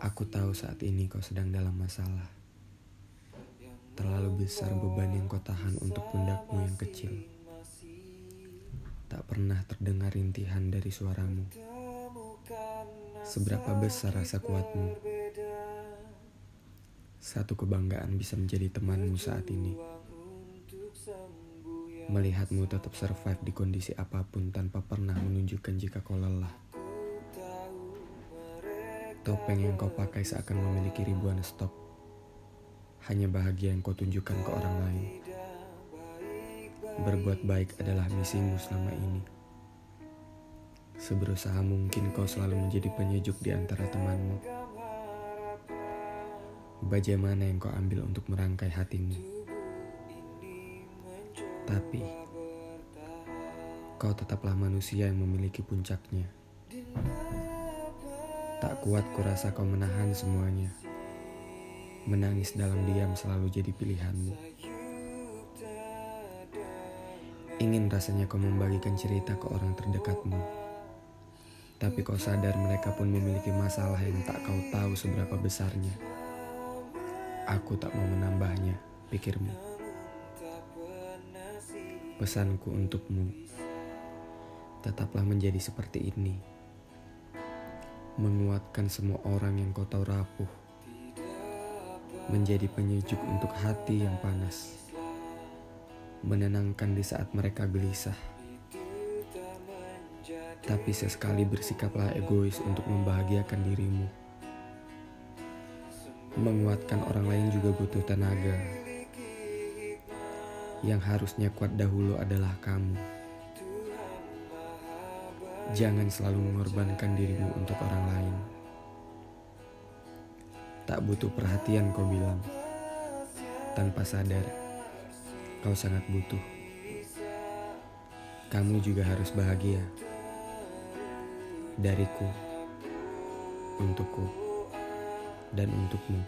Aku tahu saat ini kau sedang dalam masalah. Terlalu besar beban yang kau tahan untuk pundakmu yang kecil. Tak pernah terdengar rintihan dari suaramu. Seberapa besar rasa kuatmu? Satu kebanggaan bisa menjadi temanmu saat ini. Melihatmu tetap survive di kondisi apa pun tanpa pernah menunjukkan jika kau lelah. Topeng yang kau pakai seakan memiliki ribuan stok. Hanya bahagia yang kau tunjukkan ke orang lain. Berbuat baik adalah misimu selama ini. Seberusaha mungkin kau selalu menjadi penyejuk di antara temanmu. Baja mana yang kau ambil untuk merangkai hatimu? Tapi, kau tetaplah manusia yang memiliki puncaknya. Tak kuat kurasa kau menahan semuanya. Menangis dalam diam selalu jadi pilihanmu. Ingin rasanya kau membagikan cerita ke orang terdekatmu. Tapi kau sadar mereka pun memiliki masalah yang tak kau tahu seberapa besarnya. Aku tak mau menambahnya, pikirmu. Pesanku untukmu, tetaplah menjadi seperti ini menguatkan semua orang yang kau tahu rapuh, menjadi penyejuk untuk hati yang panas, menenangkan di saat mereka gelisah. Tapi sesekali bersikaplah egois untuk membahagiakan dirimu. Menguatkan orang lain juga butuh tenaga. Yang harusnya kuat dahulu adalah kamu. Jangan selalu mengorbankan dirimu untuk orang lain. Tak butuh perhatian kau bilang. Tanpa sadar, kau sangat butuh. Kamu juga harus bahagia. Dariku, untukku, dan untukmu.